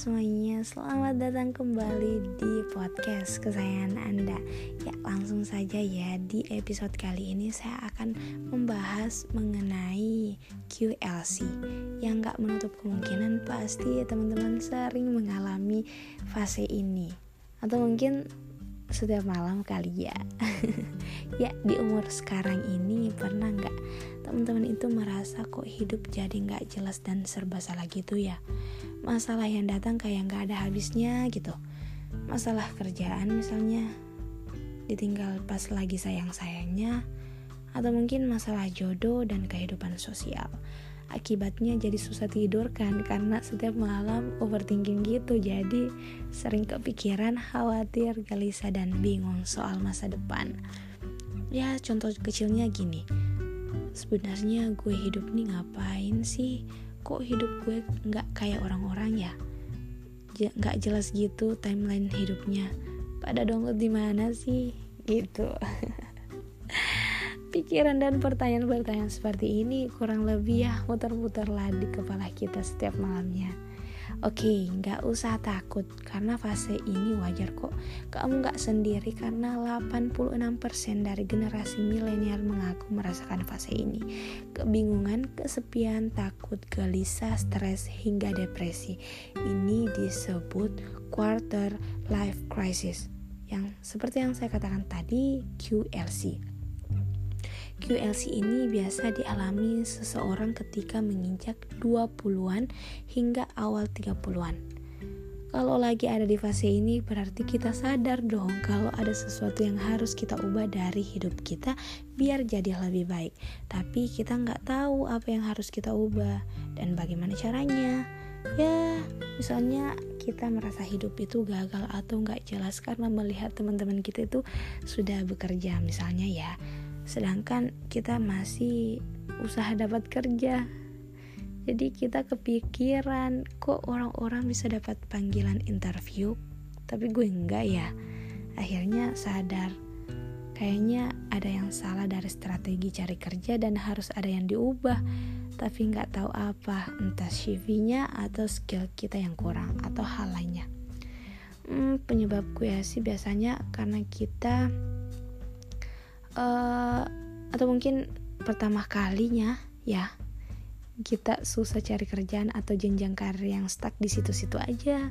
semuanya, selamat datang kembali di podcast kesayangan Anda. Ya langsung saja ya, di episode kali ini saya akan membahas mengenai QLC Yang gak menutup kemungkinan pasti teman-teman sering mengalami fase ini. Atau mungkin setiap malam kali ya. Ya di umur sekarang ini pernah gak teman-teman itu merasa kok hidup jadi gak jelas dan serba salah gitu ya masalah yang datang kayak nggak ada habisnya gitu. Masalah kerjaan misalnya ditinggal pas lagi sayang-sayangnya atau mungkin masalah jodoh dan kehidupan sosial. Akibatnya jadi susah tidur kan karena setiap malam overthinking gitu. Jadi sering kepikiran khawatir gelisah dan bingung soal masa depan. Ya contoh kecilnya gini. Sebenarnya gue hidup nih ngapain sih kok hidup gue nggak kayak orang-orang ya? Nggak jelas gitu timeline hidupnya. Pada download di mana sih? Gitu. Pikiran dan pertanyaan-pertanyaan seperti ini kurang lebih ya muter-muter lah di kepala kita setiap malamnya Oke, nggak usah takut karena fase ini wajar kok. Kamu nggak sendiri karena 86% dari generasi milenial mengaku merasakan fase ini. Kebingungan, kesepian, takut, gelisah, stres, hingga depresi. Ini disebut quarter life crisis yang seperti yang saya katakan tadi QLC QLC ini biasa dialami seseorang ketika menginjak 20-an hingga awal 30-an. Kalau lagi ada di fase ini berarti kita sadar dong kalau ada sesuatu yang harus kita ubah dari hidup kita biar jadi lebih baik. Tapi kita nggak tahu apa yang harus kita ubah dan bagaimana caranya. Ya, misalnya kita merasa hidup itu gagal atau nggak jelas karena melihat teman-teman kita itu sudah bekerja misalnya ya sedangkan kita masih usaha dapat kerja. Jadi kita kepikiran kok orang-orang bisa dapat panggilan interview? Tapi gue enggak ya. Akhirnya sadar kayaknya ada yang salah dari strategi cari kerja dan harus ada yang diubah. Tapi nggak tahu apa entah CV-nya atau skill kita yang kurang atau hal lainnya. Hmm, penyebab gue sih biasanya karena kita uh, atau mungkin pertama kalinya ya kita susah cari kerjaan atau jenjang karir yang stuck di situ-situ aja.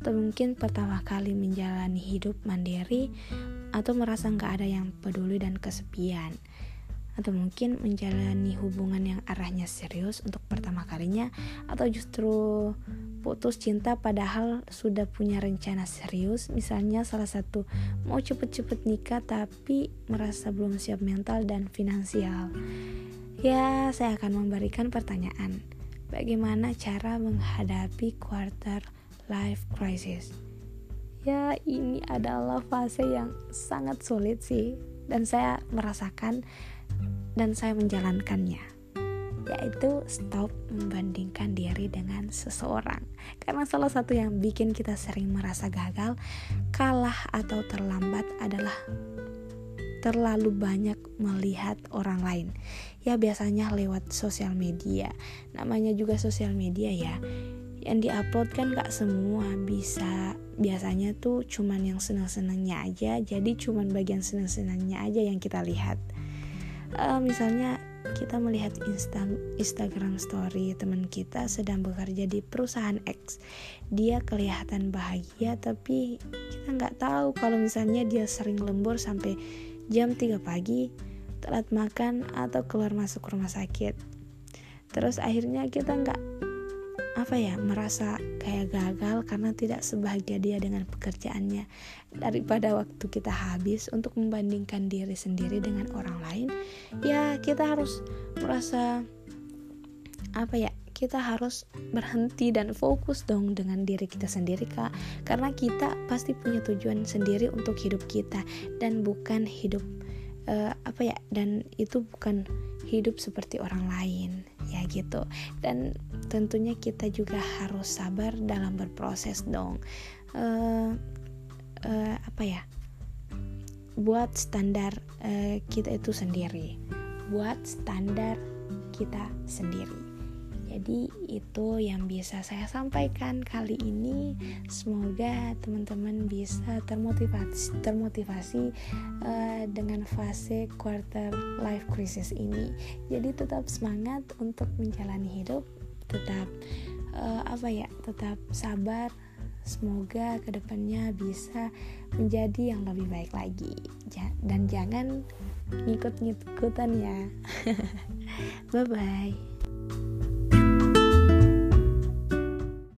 Atau mungkin pertama kali menjalani hidup mandiri atau merasa nggak ada yang peduli dan kesepian atau mungkin menjalani hubungan yang arahnya serius untuk pertama kalinya atau justru putus cinta padahal sudah punya rencana serius. Misalnya salah satu mau cepet-cepet nikah tapi merasa belum siap mental dan finansial. Ya saya akan memberikan pertanyaan. Bagaimana cara menghadapi quarter life crisis? Ya ini adalah fase yang sangat sulit sih. Dan saya merasakan dan saya menjalankannya yaitu stop membandingkan diri dengan seseorang. Karena salah satu yang bikin kita sering merasa gagal kalah atau terlambat adalah terlalu banyak melihat orang lain. Ya biasanya lewat sosial media. Namanya juga sosial media ya. Yang diupload kan gak semua bisa. Biasanya tuh cuman yang senang-senangnya aja. Jadi cuman bagian senang-senangnya aja yang kita lihat uh, misalnya kita melihat Insta Instagram story teman kita sedang bekerja di perusahaan X. Dia kelihatan bahagia tapi kita nggak tahu kalau misalnya dia sering lembur sampai jam 3 pagi telat makan atau keluar masuk rumah sakit. Terus akhirnya kita nggak apa ya merasa kayak gagal karena tidak sebahagia dia dengan pekerjaannya. Daripada waktu kita habis untuk membandingkan diri sendiri dengan orang lain ya kita harus merasa apa ya kita harus berhenti dan fokus dong dengan diri kita sendiri kak. Karena kita pasti punya tujuan sendiri untuk hidup kita dan bukan hidup uh, apa ya dan itu bukan hidup seperti orang lain gitu. Dan tentunya kita juga harus sabar dalam berproses dong. Uh, uh, apa ya? Buat standar uh, kita itu sendiri. Buat standar kita sendiri jadi itu yang bisa saya sampaikan kali ini. Semoga teman-teman bisa termotivasi termotivasi uh, dengan fase quarter life crisis ini. Jadi tetap semangat untuk menjalani hidup. Tetap uh, apa ya tetap sabar. Semoga ke depannya bisa menjadi yang lebih baik lagi. Dan jangan ngikut-ngikutan ya. Bye bye